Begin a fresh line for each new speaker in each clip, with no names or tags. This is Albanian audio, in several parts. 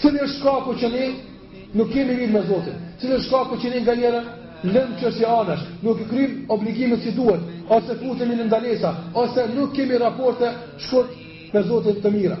Cili është shkaku që ne nuk kemi lidhje me Zotin? Cili është shkaku që ne nganjëherë lëmë çështje anash, nuk i kryjmë obligimet si duhet, ose futemi në ndalesa, ose nuk kemi raporte shkurt me Zotin të mira?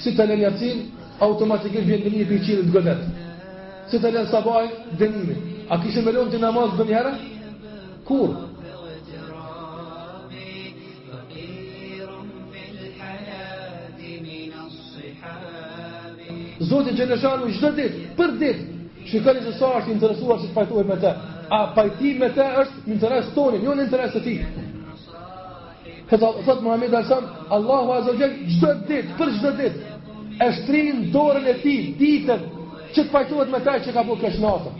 Si ta lëmë jacinë, automatikisht vjen dënimi prej qiellit të godet. Si ta lëmë sabahun, dënimi. A kishe me lënë ti namaz
edhe njëherë? Kurse
Zoti Xheleshanuhu i gjithë ditë, për ditë, shikoni se sa është i interesuar që të pajtuhet me ne. A pajtimi me të është në interes tonin, jo në interes të tij. Këta, thotë Muhamedi alejhi selam, Allahu Azze ve Xhel, çdo ditë, për çdo ditë, e shtrin dorën e tij, ditën, që të pajtohet me atë që ka bërë keq natën.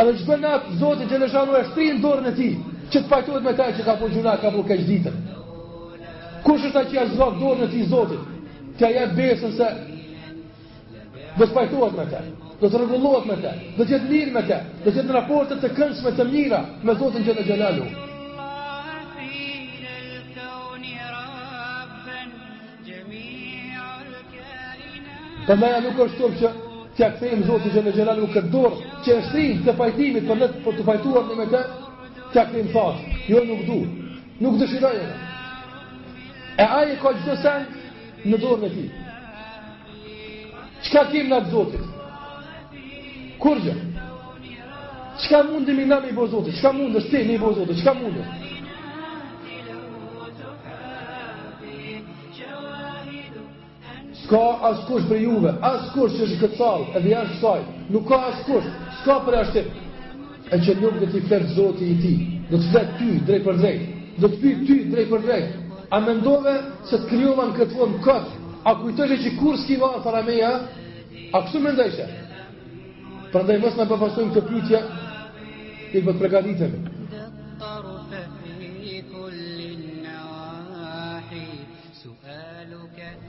Edhe çdo natë, Zoti Xheleshanuhu e shtrin dorën e tij, që të pajtohet me atë që ka bërë gjynah, ka bërë keq ditën. Kush është ai që ia zgjat dorën e tij Zotit, t'i japë besën se Do të pajtohet me të, do të rregullohet me të, do të jetë mirë me të, do të jetë në raporte të këndshme të mira me Zotin
Xhele Xhelaluhu. Po
a nuk është turp që t'ia kthejmë Zotit Xhele Xhelaluhu këtë dorë që e shtrin të pajtimit për ne, për t'u pajtuar ne me të, t'ia kthejmë thatë, jo nuk du, nuk dëshiroj. E ai e ka gjithë sen, në dorën e tij. Çka kemi ne te Zoti? Kurgjë. Çka mundemi na me i bo Zotit? Çka mundesh ti me i bo Zotit? Çka mund? S'ka askush prej juve, askush që është në këtë sallë, edhe jashtë kësaj, nuk ka askush, s'ka përjashtim. E që nuk do t'i flasë Zoti i tij, do të flasë ty drejtpërdrejt, do të pyesë ty drejtpërdrejt. A mendove se të krijova në këtë botë kot? A kujtoje që kurrë s'ki me ardh para meje? A kështu mendojshe? Prandaj mos na befasojë kjo pyetje,
le të përgatitemi.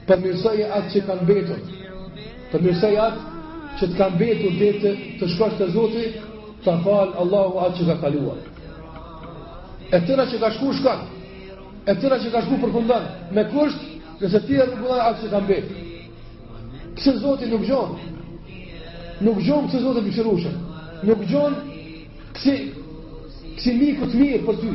Përmirësoje atë që ka mbetur, përmirësoje atë që të ka mbetur dhe të, të shkosh te Zoti, të falë Allahu atë që ka kaluar. E tëra që ka shku shkon, e tëra që ka shku përfundon, me kusht nëse ti e rregullon atë që ka mbetur. Kësi Zoti nuk gjen, nuk gjen kësi Zoti mëshirues, nuk gjen kësi, kësi miku të mirë për ty,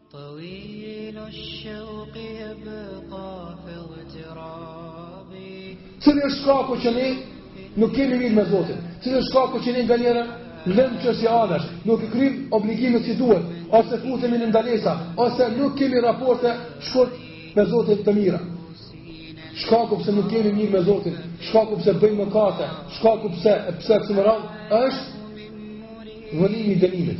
Cili është shkaku që ne nuk kemi mirë me Zotin? Cili është shkaku që ne nganjëherë e lëmë qysh anash, nuk i kryjmë obligimet si duhet, ose futemi në ndalesa, ose nuk kemi raporte shkurt me Zotin të mira? Shkaku pse nuk kemi mirë me Zotin, shkaku pse bëjmë mëkate, shkaku pse, pse pse s'mbramë, është vonimi i dënimit.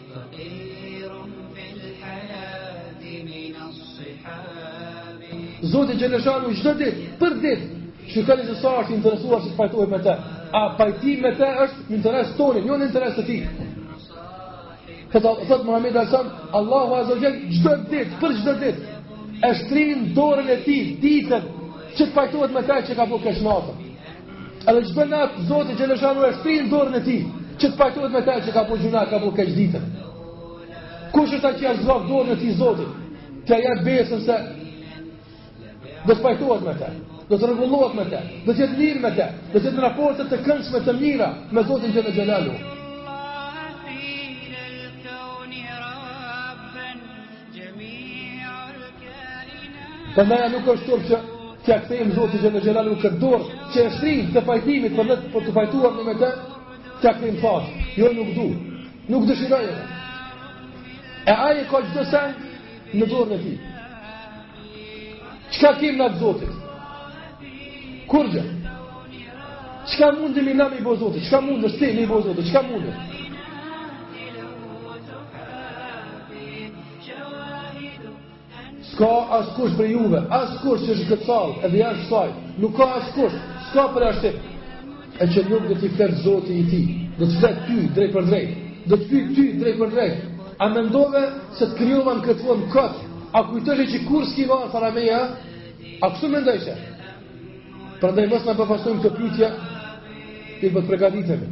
Zoti xheleshanuhu çdo ditë, për ditë, që ka, është i interesuar, është i interesuar që të pajtohemi me te. E pajtimi me te është në interes tonin, jo në interes të tij. Këtë thotë Muhammed alejhi selam, Allahu azze ve xhel çdo ditë, për çdo ditë, e shtrin dorën e tij, ditën, që të pajtohet me te që ka bo keq natën. Edhe çdo natë Zoti xheleshanuhu e shtrin dorën e tij, që të pajtohet me te që ka bo gjynah, ka bo keq ditën. Kush është ai që ia zgjat dorën e tij Zotit? T'ia japë besën se do të pajtohet me te, do të rregullohet me te, do të jetë mirë me te, do të jetë në raporte të këndshme të mira me Zotin xheleshanuhu. Prandaj a nuk është turp që t'ia kthejmë Zotit xhele xhelaluhu këtë dorë që e shtrin të pajtimit për, në, për të pajtuar ne me te, t'ia kthejmë thatë. Jo nuk du, nuk dëshiroj edhe. E ai e ka gjithë sen në dorë të tij. Çka jemi na te Zoti? Kurrgjë. Çka mundemi na me i bo Zotit? Çka mundesh ti me i bo Zotit? Qka mundi? S'ka askush prej juve, askush që është në këtë sallë, edhe jashtë saj, nuk ka askush, s'ka përjashtim, e që nuk do t'i flet Zoti i tij, do të flet ty drejtpërdrejt, do të flet ty drejtpërdrejt, a mendove se të krijova në këtë formë kot, a kujtojshe që kurrë s'ki me ardhë para meje, a kështu mendojshe, Prandaj mos na befasojnë
këto pyetje, le të përgatitemi.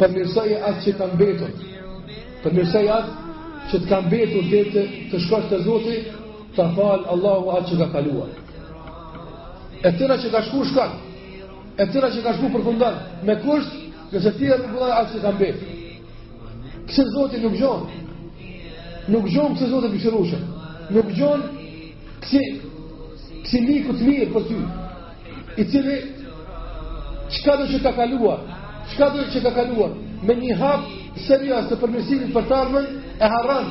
Përmirësoje atë që ka mbetur, përmirësoje atë që të ka mbetur deri të, të shkosh te Zoti, ta fal Allahu atë që ka kaluar. E tëra që ka shku shkon, e tëra që ka shku përfundon, me kusht nëse ti e rregullon atë që ka mbetur. Pse Zoti nuk dënon? Nuk dënon se Zoti mëshirshëm. Nuk gjen si ksi miku të mirë për ty. I cili çkado që ka kaluar? Çkado që ka kaluar? Me një hap serioz të përmirësimit për t'ardhmen e harron.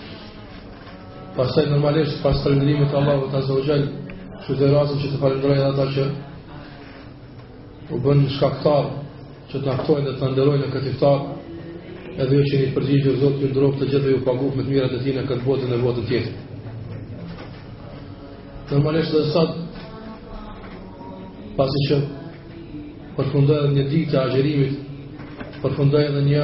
Pastaj normalisht pas falënderimit të Allahut Azza wa Jall, gjej rastin që të falënderoj edhe ata që u bënë shkaktar që të na ftojnë dhe të nderojnë në këtë iftar, edhe ju që u përgjigjët Zoti ju nderoftë të gjithë dhe ju pagoftë me të mirat e tij në këtë botë dhe në botën tjetër. Normalisht edhe sot pasi që përfundoi një ditë e agjerimit, përfundoi edhe një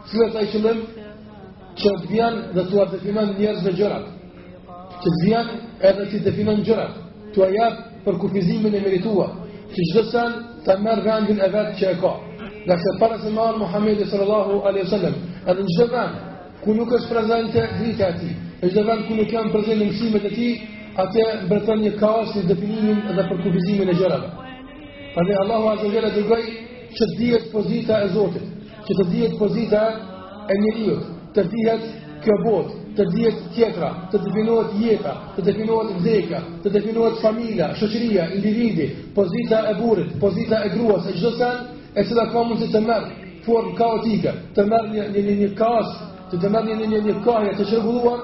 Cili është ai qëllim që të vjen dhe t'ua definon njerëzve gjërat. Që të vjen edhe t'i definon gjërat, t'ua jap përkufizimin e merituar, që çdo send ta merr vendin e vet që e ka. Ngase para se me ardhë Muhammedi sallallahu alaihi sallam, edhe në çdo vend, ku nuk është prezente drita e tij, në çdo vend ku nuk janë prezente mësimet e tij, aty mbretëron një kaos në definimin dhe përkufizimin e gjërave. Për atë Allahu Azza wa Jall e dërgoi që të dihet pozita e Zotit, që të dihet pozita e njeriut, të dihet kjo botë, të dihet tjetra, të definohet jeta, të definohet vdekja, të definohet familja, shoqëria, individi, pozita e burrit, pozita e gruas, e çdo send, e cila ka mundësi të merr formë kaotike, të merr një një një, një kaos, të të merr një një një, një kahje të çrregulluar,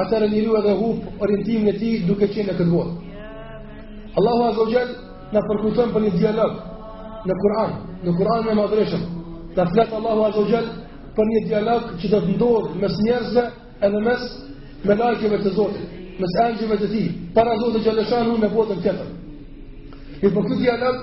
Atëherë njeriu edhe humb orientimin e tij duke qenë në këtë botë. Allahu Azza wa Jall na përkujton për një dialog në Kur'an, në Kur'anin e Madhërishëm. Na flet Allahu Azza wa Jall për një dialog që do të ndodhë mes njerëzve edhe mes melaikeve të Zotit, mes engjëjve të Tij, para Zotit Xhele shanuhu në botën tjetër. Mbi për këtë dialog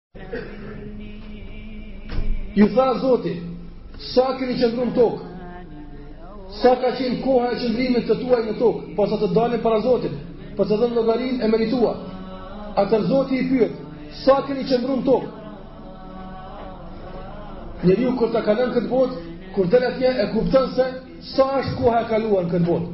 U tha Zoti, sa keni qëndru në tokë, sa ka qenë koha e qëndrimit të tuaj në tokë, po sa të dalin para Zotit, po sa të japin llogarinë e meritua. Atëherë Zoti i pyet, sa keni qëndru në tokë? Njeriu kur ta kalon këtë botë, kur del atje e kupton se sa është koha e kaluar në këtë botë.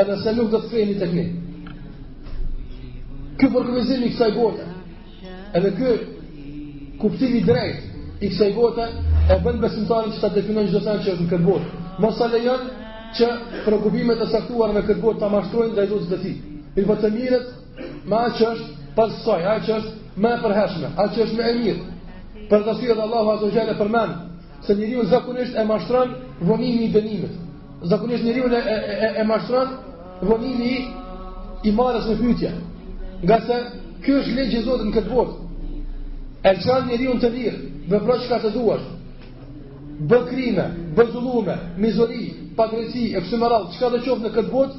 Edhe se nuk do të ktheheni tek ne. Ky përkufizim i kësaj bote, edhe ky kuptimi i drejtë i kësaj bote e bën besimtarin që ta definojë çdo send që është në këtë botë. Mos ta lejon që preokupimet e caktuara në këtë botë ta mashtrojnë ndaj Zotit të tij. Mirëpo të merret me atë që është pas kësaj, atë që është më e përhershme, atë që është më e mirë. Për këtë arsye edhe Allahu azza wa jalla e përmend se njeriun zakonisht e mashtron vonimi i dënimit. Zakonisht njeriun e, e, e mashtron vonimi i marrjes në pyetje. Ngase ky është ligji i Zotit në këtë botë. E lshan njeriun të lirë, vepro çka të duash. Bë krime, bë zullume, mizori, padrejtësi, e kështu me radhë, çka do të qoftë në këtë botë,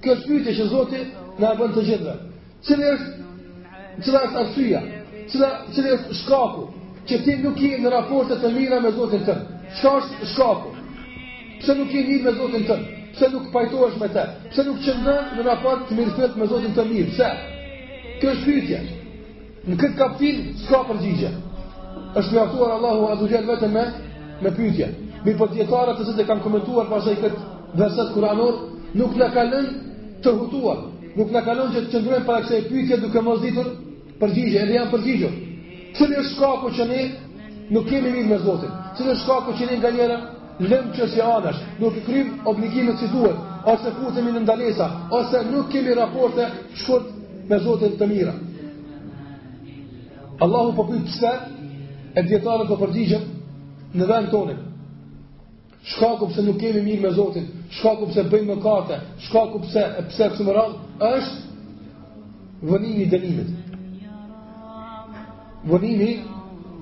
Kjo është pyetje që Zoti na e bën të gjithëve. Cili është cila është arsyeja? Cila cili është shkaku që ti nuk je në raporte të mira me Zotin tënd? Çka është shkaku? Pse nuk je i mirë me Zotin tënd? Pse nuk pajtohesh me të? Pse nuk qëndron në raport të mirëfillt me Zotin tënd? Pse? Kjo është pyetje. Në këtë kaptin s'ka përgjigje. Është mjaftuar Allahu Azza ve Xhel vetëm me me pyetje. Mirëpo dietarët të cilët kanë komentuar pasaj këtë verset kuranor, nuk na kanë lënë të hutuar. Nuk na kanë lënë që të qëndrojmë para kësaj pyetje duke mos ditur përgjigje, edhe janë përgjigjur. Cili është shkaku që ne nuk kemi mirë me Zotin? Cili është shkaku që ne nganjëra lëmë çështje anash, nuk i kryjmë obligimet si duhet, ose futemi në ndalesa, ose nuk kemi raporte shkurt me Zotin të mira. Allahu po pyet pse e dietarët po përgjigjen në vend tonë. Shkaku pse nuk kemi mirë me Zotin, shkaku pse bëjmë mëkate, shkaku pse e pse kështu me radhë është vonimi i dënimit. Vonimi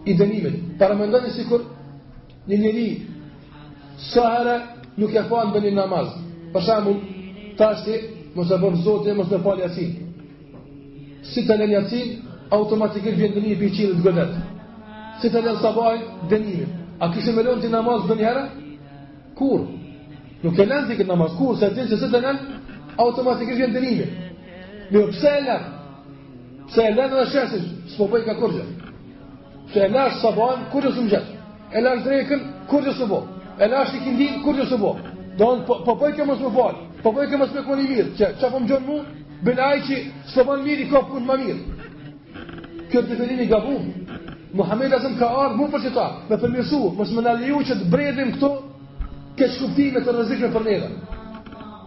i dënimit. Paramendoni sikur një njeri, sa herë nuk e fal edhe një namaz. Për shembull, tashi, mos e bëftë Zoti, mos e fal jacinë. Si ta lën jacinë, automatikisht vjen dënimi prej qiellit të godet. Si ta lën sabahin, dënimi. A kishe me lënë ti namaz ndonjëherë? Kurrë. Nuk e lën ti këtë namaz, kurrë. Se ti e di si ta lën, automatikisht vjen dënimi. E pse e lën? Pse e lën? E sheh se s'po bojka kurgjë. Të e lash sabahin, kurgjë s'më gjeti. E lash drekën, kurgjë s'u bo. E lash ikindinë, kurgjë s'u bo. Do në, po, po bojka mos me falë, po bojka mos me konë i mirë, që, që po më gjënë mu, bënaj që s'bon mirë i ka punët më mirë. Ky botëkuptim i gabuar, Muhammed alejhi selam ka ardhë mu për që ta, me përmirësu, mos me na leju që të bredhim këto keqkuptime të rrezikshme për neve.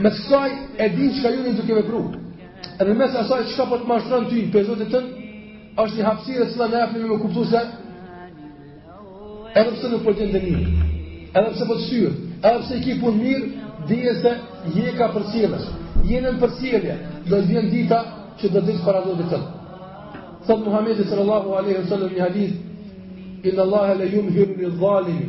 Mes asaj e din çka je duke vepru. Edhe mes asaj çka po të mashtron ty pej Zotit tën, është një hapësirë që na jep me kuptu se edhe pse nuk po gjen dënim, edhe pse po të shtyr, edhe pse ki punë mirë, dije se je ka përcillesh. Je në përcjellje, do të vjen dita që do të dish para Zotit tën. Thot Muhamedi sallallahu alaihi wasallam në hadith, "Inna Allaha la yumli lidh-dhalimi"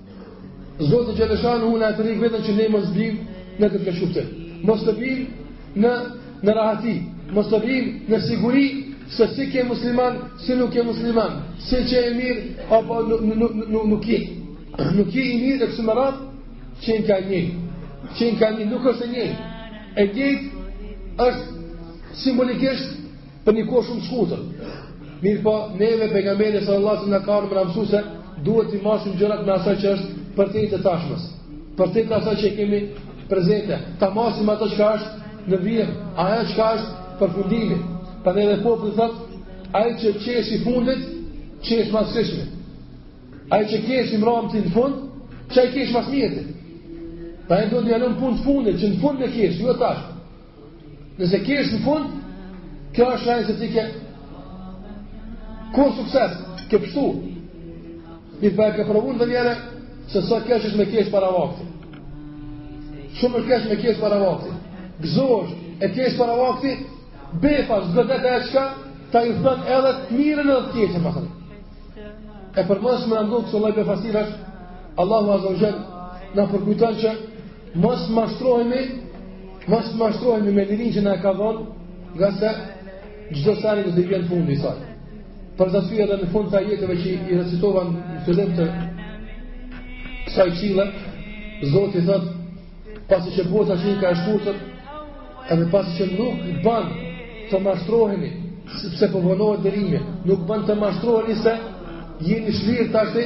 Zoti xhel-le shanuhu na tërheq vërejtjen që ne mos bim në këtë keqkuptim. Mos të bim në, në rahati, mos të bim në siguri se si ke musliman, si nuk ke musliman, si qe i mirë, apo nuk, nuk, nuk, nuk je. Nuk je i mirë e kështu me radhë, qenka njëjtë. Qenka njëjtë, nuk është e njëjtë. E njëjtë është simbolikisht Për një kohë shumë të shkurtër. Mirëpo, neve pejgamberi sallallahu alajhi wasallam na ka mësu se duhet t'i masim gjërat me asaj që është përtej të tashmes. Përtej asaj që e kemi prezente, ta masim ato çka është në vijim, ajo çka është përfundimi. Prandaj edhe populli thotë, ai që qesh i fundit, qesh më së shijshmi. Ai që qesh i mbramti në fund, ai qesh më së miri. Prandaj duhet t'ia lëm punët fundit, që në fund të qesh, jo tash. Nëse kjo është në fund, kjo është shajnë se ti ke kur sukses, ke pështu. Një për e ke përvun dhe njëre, se sa kjo është me kjo është para vakti. Shumë është me kjo është para vakti. Gëzo është, e kjo është para vakti, befa, zdo dhe dhe e qka, ta i thënë edhe të mirën edhe të kjeqën, më thënë. E për mësë më nëndu kësë Allah i befasirash, Allahu Azogjen, në përkujton që Mos mashtrohemi, mos mashtrohemi me lirin që na ka dhënë, ngase çdo seni do t'i vjen fundi i saj. Për atë arsye edhe në fund të ajeteve që i recitova në fillim të kësaj këshille, Zoti thotë, pasi që bota qenka e shkurtër, edhe pasi që nuk ban të mashtroheni pse po vonohet dënimi, nuk ban të mashtroheni se jeni shlirë tashti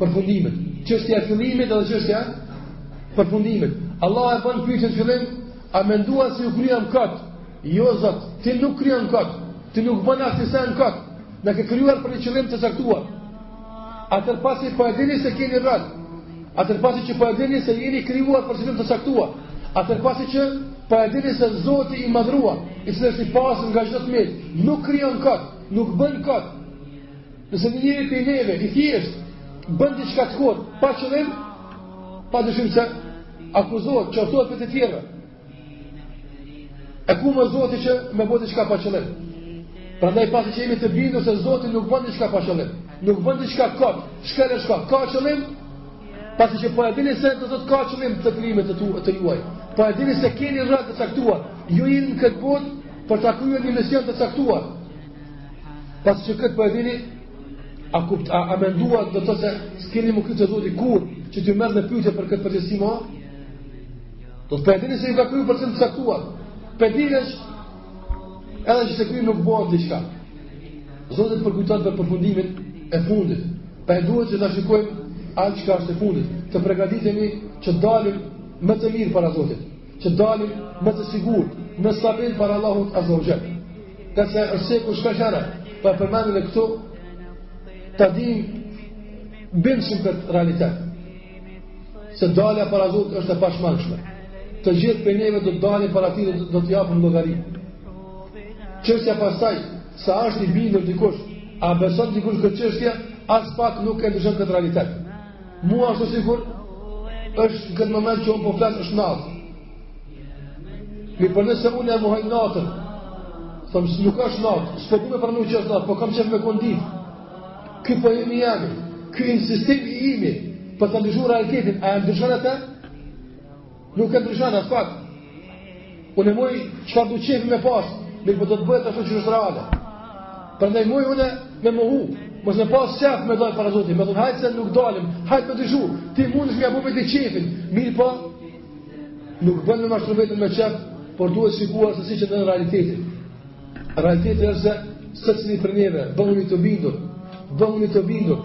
përfundimit. Çështja e fillimit dhe çështja e përfundimit. Allahu e bën pyetjen në fillim, a menduat se ju krijuam kot? Jo Zot, ti nuk krijon kot. Ti nuk bën asnjë sen kot. Na ke krijuar për një qëllim të caktuar. Atëherë pasi po e dini se keni rol, atëherë pasi që po e dini se jeni krijuar për qëllim të caktuar, atëherë pasi që po e dini se Zoti i madhruar, i cili është i pastër nga çdo të metë, nuk krijon kot, nuk bën kot, Nëse një njeri prej neve, i thjeshtë, bën diçka të kotë, pa qëllim, pa dyshim se akuzohet, qortohet prej të tjerëve. E ku më Zoti që me bë diçka pa qëllim? Prandaj pasi që jemi të bindur se Zoti nuk bën diçka pa qëllim, nuk bën diçka kot, gjithçka ka qëllim, pasi që po e dini se domethënë ka qëllim të krijimit të, tu, të juaj, po e dini se keni rol të caktuar, ju jeni në këtë botë për ta kryer një mision të caktuar, Pasi që këtë po e dini, a, kupt, a, a menduat domethënë se s'keni me u kthy te Zoti kurrë që t'ju merr në pyetje për këtë përgjegjësi ma? Domethënë po e dini se ju ka kriju për qëllim të caktuar. Po e dini edhe që se kot nuk bën diçka. Zoti të përkujton për përfundimin e fundit. Prandaj duhet që ta shikojmë atë çka është e fundit. Të pregatitemi që dalim me të mirë para Zotit. që dalim më të sigurt, më stabil para Allahut Azza wa Jall. Ka se është se s'ka çare, pa përmendur edhe këto ta dimë më shumë këtë realitet. Se dalja para Allahut është e pashmangshme. Të gjithë prej neve do të dalim para tij dhe do të japim llogari. Çështja pastaj, sa është i bindur dikush, a beson dikush këtë çështje, as pak nuk e ndryshon këtë realitet. Mu ashtu sikur është në këtë moment që unë po flas është natë. Mirëpo nëse unë e mohoj natën, them se nuk është natë, s'po du me pranu që është natë, po kam qejf me kon ditë. Ky pohim i imi, ky insistim i imi, për ta ndryshu realitetin, a e ndryshon atë? Nuk e ndryshon aspak. Unë muj çfarëdo qejfi me pas, mirëpo do të bëhet ajo që është reale. Prandaj muj unë me mohu, mos e pas çaf me dal para Zotit, me thon hajt se nuk dalim, hajt me dyshu. Ti mundesh me ia bo vetes qejfin. Mirëpo nuk bën me u mashtru vetëm me qejf, por duhet shikuar se siç është në realitetin. Realiteti është se secili prej neve, bëhuni të bindur, bëhuni të bindur,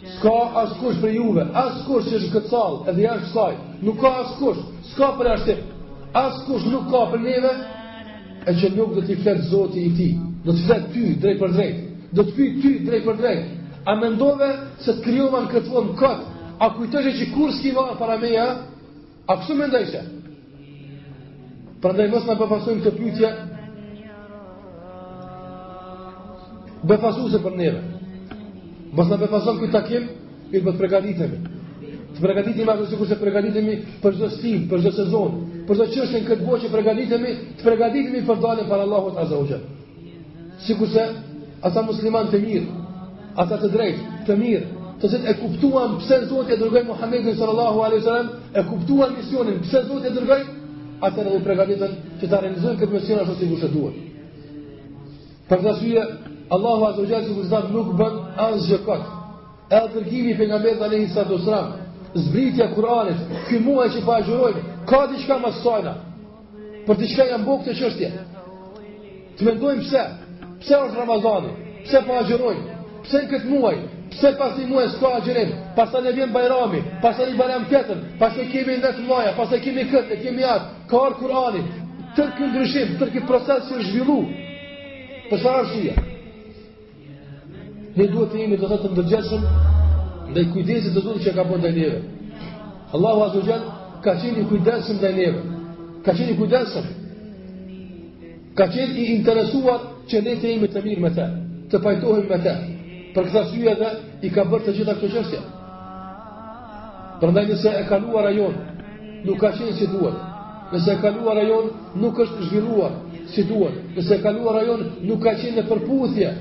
S'ka askush prej juve, askush që është në këtë sallë, edhe jashtë kësaj, nuk ka askush, s'ka përjashtim, askush nuk ka prej neve, e që nuk do t'i flet Zoti i tij, do të flet ty drejtpërdrejt, do të pyet ty drejtpërdrejt, a mendove se të krijova në këtë botë kot, a kujtojshe që kurrë s'ki me dal para meja, A kështu mendojshe? Prandaj mos na befasojë kjo pyetje, befasuese për neve. Mos na befasojë ky takim, por të pregaditemi Të pregaditemi ashtu sikurse pregaditemi për çdo stinë, për çdo sezon, për çdo çështje në këtë botë që pregaditemi Të pregaditemi për daljen para Allahut Azza wa Sikurse ata muslimanë të mirë, ata të drejtë, të mirë, të cilët e kuptuan pse Zoti e dërgoi Muhamedin sallallahu alaihi wasallam, e kuptuan misionin pse Zoti e dërgoi atë dhe u përgatitën që ta realizojnë këtë mision ashtu siç duhet. Për këtë arsye Allahu azza wajalla si Zot nuk bën asgjë kot. Edhe dërgimi i pejgamberit alaihi salatu wasallam, zbritja e Kuranit, ky muaj që po agjërojmë, ka diçka më së Për diçka janë bo këto çështje. Të mendojmë pse. Pse është Ramazani. Pse pa po agjërojmë. Pse në këtë muaj. Pse pas një muaj s'ka agjërim. Pastaj na vjen bajrami. Pastaj një bajram tjetër. Pastaj kemi netë të mdhaja. Pastaj kemi këtë. E kemi atë. Ka ardh Kurani. Tërë ky ndryshim. Tërë ky proces që është zhvillu. Për çfarë arsye. Ne duhet të jemi do të thotë të ndërgjegjshëm ndaj kujdesit të Zotit që ka bë ndaj neve. Allahu Azza wa Jall ka qenë i kujdesshëm ndaj neve. Ka qenë i kujdesshëm. Ka qenë i interesuar që ne të jemi të mirë me te, të pajtohemi me te. Për këtë arsye edhe i ka bërë të gjitha këto çështje. Prandaj nëse e kaluara jonë nuk ka qenë si duhet. Nëse e kaluara jonë nuk është zhvilluar si duhet. Nëse e kaluara jonë nuk ka qenë në përputhje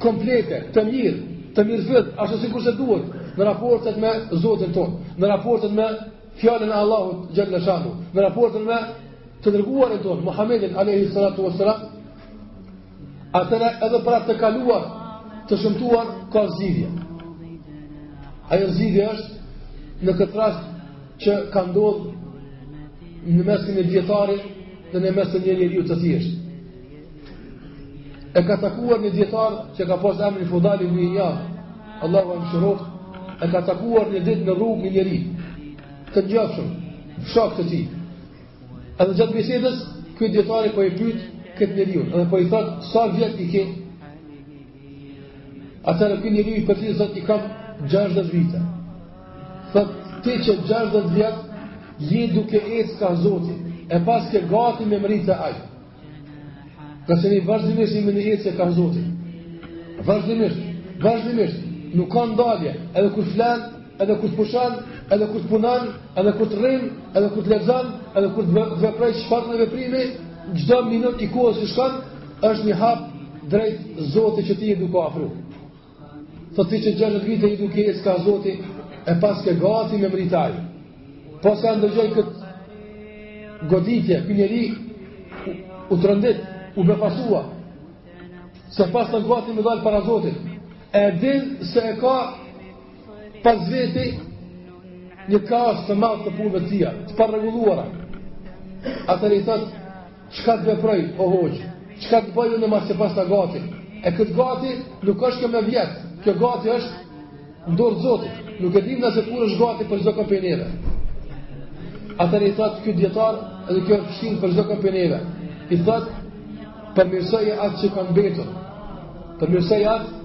komplete, të mirëfillt, ashtu sikurse duhet në raportet me Zotin tonë, në raportet me fjalën e Allahut xhel-le shanuhu, në raportet me të dërguarin tonë Muhamedin alejhi salatu ues-selam Atëherë edhe për atë të kaluar, të shëmtuar, ka zgjidhje. Ajo zgjidhje është në këtë rast që ka ndodhur në mesin e dijetarit dhe në mesin e një njeriu të thjeshtë. E ka takuar një dijetar që ka pas emrin Fudajl ibn Ijad, Allahu e mëshiroftë, e ka takuar një ditë në rrugë një njeri të njofshëm, shok të tij. Edhe gjatë bisedës, ky dijetari po e pyet këtë njeriu, edhe po i thotë sa vjet i ke. Atëherë ky njeriu i përgjigjet thotë i kam 60 vite. Thotë ti qe 60 vjet je duke ecë kah Zoti, e paske gati me mrri te ai. Ngase ne vazhdimisht jemi në ecje kah Zoti. Vazhdimisht, vazhdimisht, nuk ka ndalje, edhe kur të flen, edhe kur të pushon, edhe kur të punon, edhe kur të rrin, edhe kur të lexon, edhe kur të vepron çfarëdo veprimi, çdo minutë i kohës që shkon, është një hap drejt Zotit që ti je duke u afru. Thotë ti qe gjashtëdhjetë vite je duke ecë kah Zoti e paske gati me mrri te ai. Posa e ndëgjoi këtë goditje, ky njeriu u trondit, u befasua, se paska gati me dalë para Zotit, e din se e ka pas veti një kaos të madh të punëve të tia, të parregulluara. Atëherë i thotë, Çka të veproj, o hoxhë, çka të bëj unë masi paskam gati. E këtë gati nuk është kjo me vjet, kjo gati është n'dorë t'Zotit, nuk e dimë na se kur është gati për çdokënd prej neve. Atëherë i thotë ky dijetar edhe kjo vlen për çdokënd prej neve. I thotë, përmirësoje atë që ka mbetur, përmirësoje atë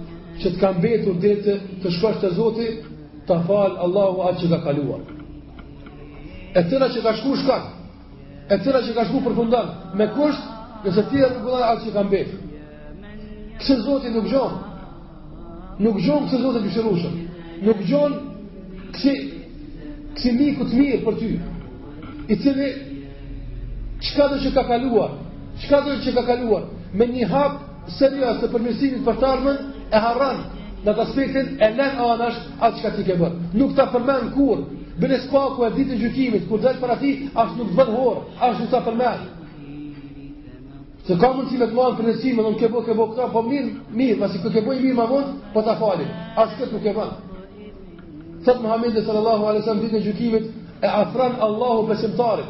që të ka mbetur deri të shkosh te Zoti, ta fal Allahu atë që ka kaluar. E tëra që ka shku shkoi, e tëra që ka shku përfundon me kusht nëse ti e rregullon atë që ka mbet. Kësi Zoti nuk gjen. Nuk gjen kësi Zoti të mëshirshëm. Nuk gjen kësi, kësi miku të mirë për ty. I cili çkado që ka kaluar, çkado që ka kaluar me një hap serioz të përmirësimit për t'ardhmen, e harron në të aspektin e len anash atë që çka ti ke bërë. Nuk ta përmend kurrë, bile as te ditë e gjykimit, kur del para tij, as nuk të bën hor, as nuk ta përmend. Se ka mundësi me të marrë për mësime, dhe ke bo, ke bo këta, po mirë, mirë, masi ke bo mirë ma vonë, po ta falim. As këtë nuk e banë. Thotë Muhammed sallallahu alejhi ve selem ditën e gjykimit, e afron Allahu besimtarin.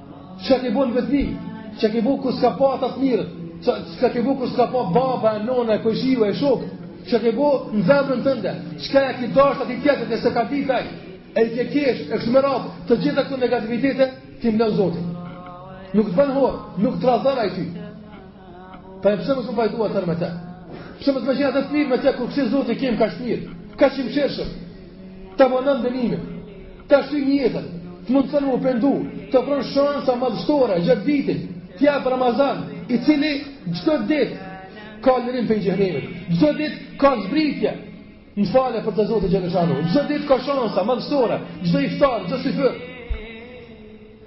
Çka ke bo n'vetmi? Çka ke bo kur s't'kanë pa ata t'mirët? Çka ke bo kur s't'ka pa baba e nona e kojshia e shokët? Çka ke bo në zemrën tënde? Çka ja ke dashtë ti tjetrit e s'e ka ditë ai? E i ke kesh, e kështu me radhë, të gjitha këto negativitete t'i mblon Zoti. Nuk të bën hor, nuk të rrëzon ai ty. Pa e pëse më së pajtu atër me te? Pëse më të me qenë atër të mirë me te, kur kësi zotë i kemë ka shtë mirë, ka që më shërshëm, të më nëmë dënimin, të ashtu një jetën, të mund të thënë më pëndu, të pronë shonë sa madhështore, gjëtë vitin, të japë Ramazan, i cili gjëtë ditë ka lërim për i gjëhnemit, gjëtë ditë ka zbritja, në fale për të zotë i gjëtë shanu, gjëtë ditë ka shonë sa madhështore, gjëtë iftar, gjëtë sifër,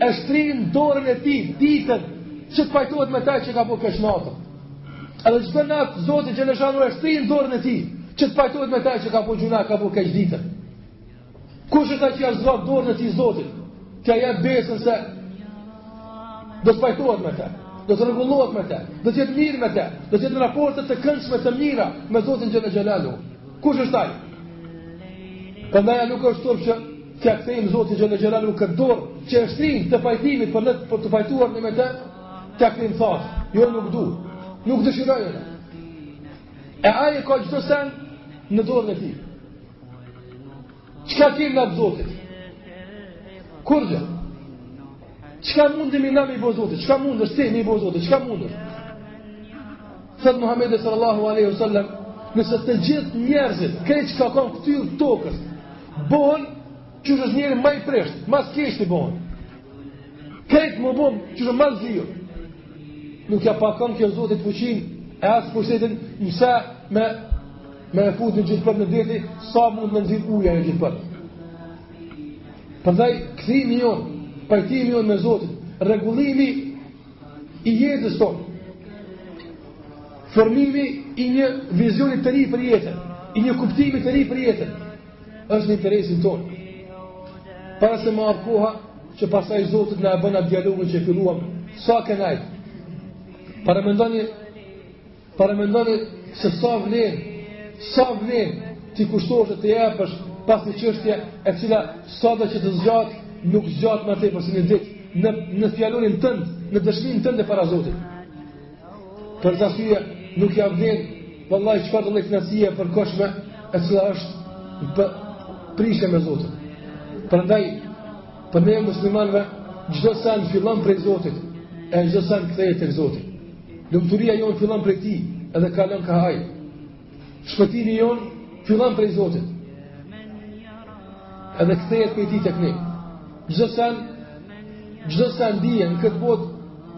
E shtrin dorën e tij ditën që të pajtohet me ta që ka bërë keq natën. Edhe çdo natë Zoti xhele shanuhu e shtrin dorën e tij që të pajtohet me ta që ka bërë gjynah, ka bërë keq ditën. Kush është ai që ia zgjat dorën e tij Zotit? Që ia jep besën se do të pajtohet me të, do të rregullohet me të, do të jetë mirë me të, do të jetë në raporte të këndshme të mira me Zotin Xhele Xhelaluhu. Kush është ai? Prandaj nuk është turp që T'ia kthejmë Zotit Xhele Xhelaluhu këtë dorë që e shtrin të pajtimit për, për t'u pajtuar ne me të, t'ia kthejmë thatë, jo nuk du, nuk dëshiroj unë. E ai e ka gjithë send në dorën e tij. Çka kem na te Zotit? Kurgjë? Çka mundemi na me i bo zotit? Çka mundesh ti me i bo zotit? Çka mundesh? Thotë Muhammed sallallahu alejhi ve selam, nëse të gjithë njerëzit, krejt çka kanë n'fytyrë të tokës, bohen qysh është njeri ma i prishtë, ma s'keqti bohen. Krejt me u bo qysh është ma s'ziu. Nuk ja pakon kjo zotit fuqinë, e as pushtetin, veç sa me, me e fut një gjilpërë në deti, sa mund me nxjerrë ujë një gjilpërë. Prandaj, kthimi jonë, pajtimi jonë me Zotin, rregullimi i jetës tonë, formimi i një vizioni të ri për jetën, i një kuptimi të ri për jetën, është në interesin tonë. Para se me ardh koha, që pasaj Zoti të na e bën atë dialogun që e filluam, sakenaj, paramendoni, Paramendoni se sa vlen, sa vlen t'i kushtosh të jepesh pas një çështje e cila sado që të zgjat, nuk zgjat më tepër se një ditë në në fjalorin tënd, në dëshminë tënde para Zotit. Për atë arsye nuk ja vlen, vallahi çfarëdo lezetie e përkohshme e cila është për prishje me Zotin. Prandaj për ne muslimanëve çdo sen fillon prej Zotit, e çdo sen kthehet tek Zoti. Lumturia jonë fillon prej tij edhe kalon ka ai. Shpëtimi jonë fillon prej Zotit. Edhe kthehet prej tij tek ne. Çdo sen, çdo sen dije në këtë botë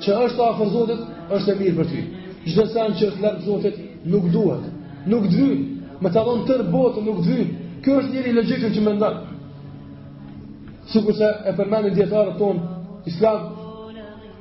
që është afër Zotit, është e mirë për ty. Çdo sen që është larg Zotit nuk duhet, nuk t'vyn, me ta dhon tër botën nuk t'vyn. Kjo është njëri logjikën që mendon. Sikurse e përmendin dijetarët tanë, Islam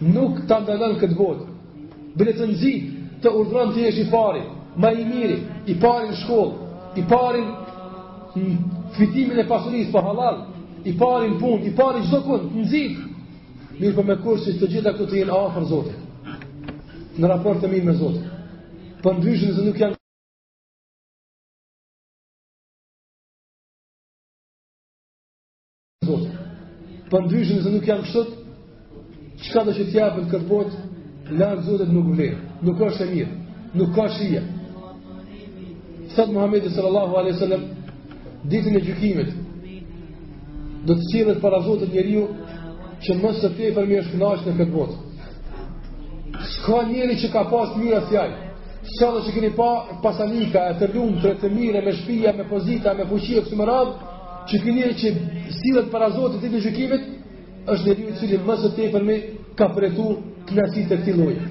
Nuk ta ndalon këtë botë. Bile të nxit, të urdhëron të jesh i pari, ma i miri, i pari në shkollë, i pari në fitimin e pasurisë po hallall, i pari në punë, i pari çdokund, t'nxit. Mirëpo me kusht që të gjitha këto të jenë afër Zotit. Në raport të mirë me Zotin. Përndryshe nëse nuk janë Zot. Përndryshe nëse nuk janë kështu, çka do të të japë kjo botë? Larg Zotit nuk vlen. Nuk është e mirë. Nuk ka shije. Thot Muhamedi sallallahu alaihi wasallam ditën e gjykimit do të sillet para Zotit njeriu që më së tepër mi është kënaq në këtë botë. S'ka njeri që ka pas t'mira si ai. Sado që keni pa pasanika, e të lumtur, e të mirë, me shpia, me pozita, me fuqia, kështu me radhë, që keni pa. Që sillet para zotit ditën e gjykimit, është njeriu i cili më së tepërmi ka përjetu knaqsit e këtij lloji.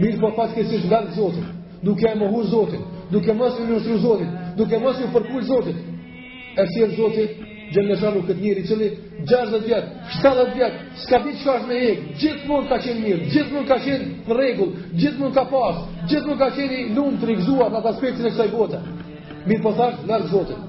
Mirëpo fatkeqësisht larg zotit, duke e mohu zotin, duke mos iu nënshtru zotit, duke mos iu përkul zotit. E sjell zoti, xhelleshanuhu këtë njeri i cili, 60 vjetë, 70 vjetë, s'ka ditë që është me hek, gjithmonë ka qenë mirë, gjithmonë ka qenë në rregull, gjithmonë ka pasë, gjithmonë ka qenë i lumtur, i gëzuar n'atë aspektin e kësaj bote. Mirëpo thashë, larg zotit.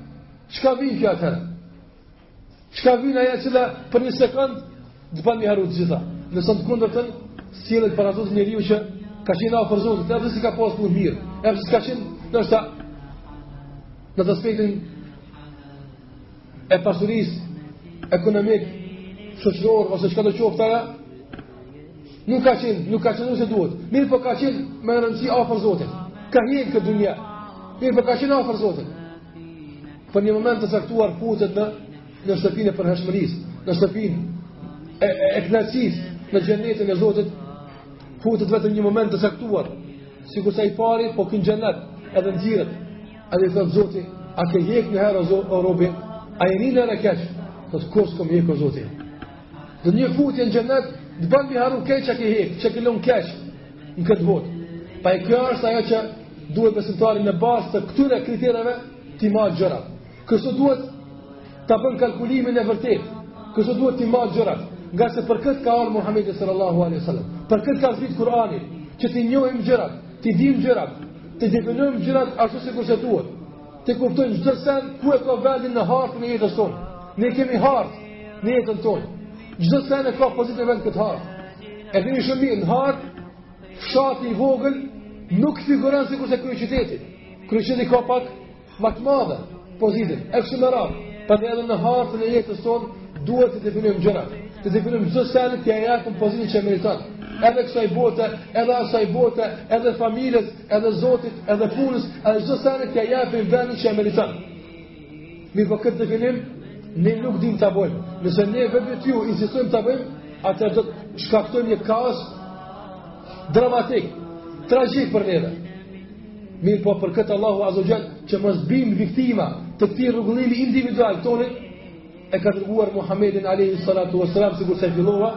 Çka vyn kjo atëherë? Çka vyn ajo që për një sekund të bën m'i harru të gjitha? Ndërsa në t'kundërtën, sjellet para Zotit njeriu që ka qenë afër Zotit, edhe pse s'i ka pas punët mirë, edhe pse s'ka qenë, ndoshta n'atë aspektin e pasurisë ekonomik, shoqëror ose çka do qoftë ajo, Nuk ka qenë, nuk ka qenë nëse duhet. Mirëpo ka qenë me rëndësi afër Zotit. Ka hyrë këtë dunja. Mirëpo ka qenë afër Zotit. Për një moment të caktuar futet në në shtëpinë e përhershmërisë, në shtëpinë e e kënaqësisë, në xhenetin e Zotit. Futet vetëm në një moment të caktuar, sikurse ai i pari, po ky në xhenet edhe nxirret. Edhe i thotë Zoti, a ke hyrë niherë o rob? A je kanë keq? Po kurrë s'kom hyrë Zoti? Do një futje në xhenet, të bënë me harru keq çka ke hek, që ke kon keq në këtë botë. Pra kjo është ajo që duhet besimtari në bazë të këtyre kritereve t'i mat gjërat. Kështu duhet ta bën kalkulimin e vërtetë, kështu duhet t'i mat gjërat. Ngase për këtë ka ardh Muhammedi sallallahu alaihi wasallam, për këtë ka zbitë Kurani, që t'i njohim gjërat, t'i dimë gjërat, t'i definojmë gjërat ashtu sikurse duhet. Të kuptojmë çdo send ku e ka vendin në hartën e jetës tonë. Ne kemi hartë në jetën tonë. Çdo send e ka pozitën e vet në këtë hartë. E dini shumë mirë në hartë fshati i vogël nuk figuron sikurse kryeqyteti. Kryeqyteti ka pak më të madhe pozitën. E kështu me radhë. Pra edhe në hartën e jetës tonë duhet t'i definojmë gjërat. Të definojmë çdo send, t'ia japim pozitën që e meriton. Edhe kësaj bote, edhe asaj bote, edhe familjes edhe Zotit, edhe punës, edhe çdo sendi t'ia japim vendin që e meriton. Mirëpo këtë definim, ne nuk dimë ta bëjmë. Nëse ne vetë insistojmë ta bëjmë, atëherë do të shkaktojmë një kaos dramatik, tragjik për neve. Mirëpo për këtë Allahu Azze ve Xhel që mos bimë viktima të këtij rregullimi individual tonë, e ka dërguar Muhammedin Alejhi Salatu Veselam, sikurse fillova,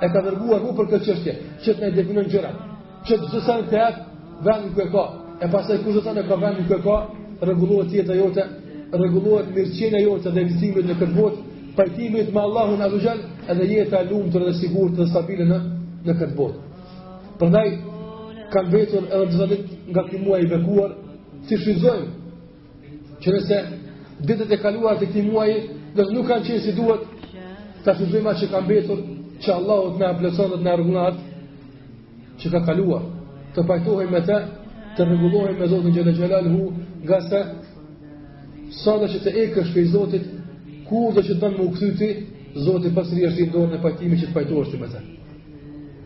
e ka dërguar mu për këtë çështje, që të na i definon gjërat. Që çdo send të jetë në vend ku e ka, e pastaj kur çdo send e ka vendin ku e ka, rregullohet jeta jote, rregullohet mirëqenia jote dhe nëzimit në këtë botë, pajtimit me Allahun Azze ve Xhel, edhe jeta e lumtur edhe e sigurt dhe stabile në, në këtë botë. Prandaj, kanë mbetur edhe disa ditë nga ky muaj i bekuar, t'i shfrytëzojmë Që nëse ditët e kaluara të këtij muaji, nuk kanë qenë si duhet, ta shfrytëzojmë atë që ka mbetur, që Allahu të na plotëson dhe të na rregullon atë që ka kaluar. Të pajtohemi me të, të rregullohemi me Zotin Xhele Xhelaluhu, ngase sado që të ikësh prej Zotit, kurdo që don me u kthy ti, Zoti ta shtrin dorën e pajtimit që të pajtohesh ti me të.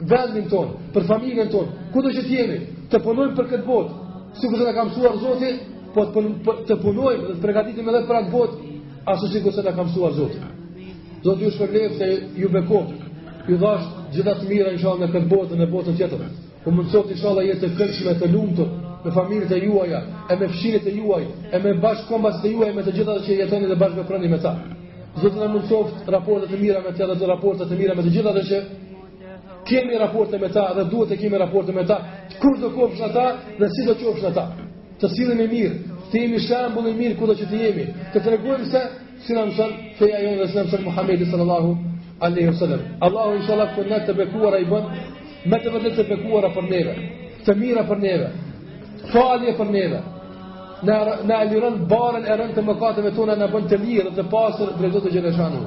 vendin tonë, për familjen tonë, kudo që të jemi, të punojmë për këtë botë, sikurse na ka mësuar Zoti, po të, po të punojmë dhe të pregatitemi edhe për atë botë, ashtu sikurse na ka mësuar Zoti. Zoti ju shpërbleftë e ju bekoftë, ju dhashtë gjitha të mirat inshallah në këtë botë dhe në botën tjetër. Ju mundësoftë inshallah jetë të këndshme, të lumtur, me familjet e juaja, e me fëmijët e juaj, e me bashkëkombasit e juaj, me të gjithë ata që jetoni dhe bashkëveproni me ta. Zoti na mundësoftë raporte të mira me të dhe raporte të mira me të gjithë ata që Kemi raporte me ta dhe duhet të kemi raporte me ta. Kushdo qofshin ata dhe sido qofshin ata. Të sillemi mirë, të jemi shembull i mirë kudo që të jemi. Të tregojmë se si na mëson feja jonë dhe si na mëson Muhamedi sallallahu alaihi wasallam. Allahu inshallah këto net të bekuara i bën me të vërtetë të bekuara për neve, të mira për neve. Falje për neve. Na na liron barrën e rëndë të mëkateve tona, na bën të lirë dhe të pastër drejt Zotit xheleshanuhu.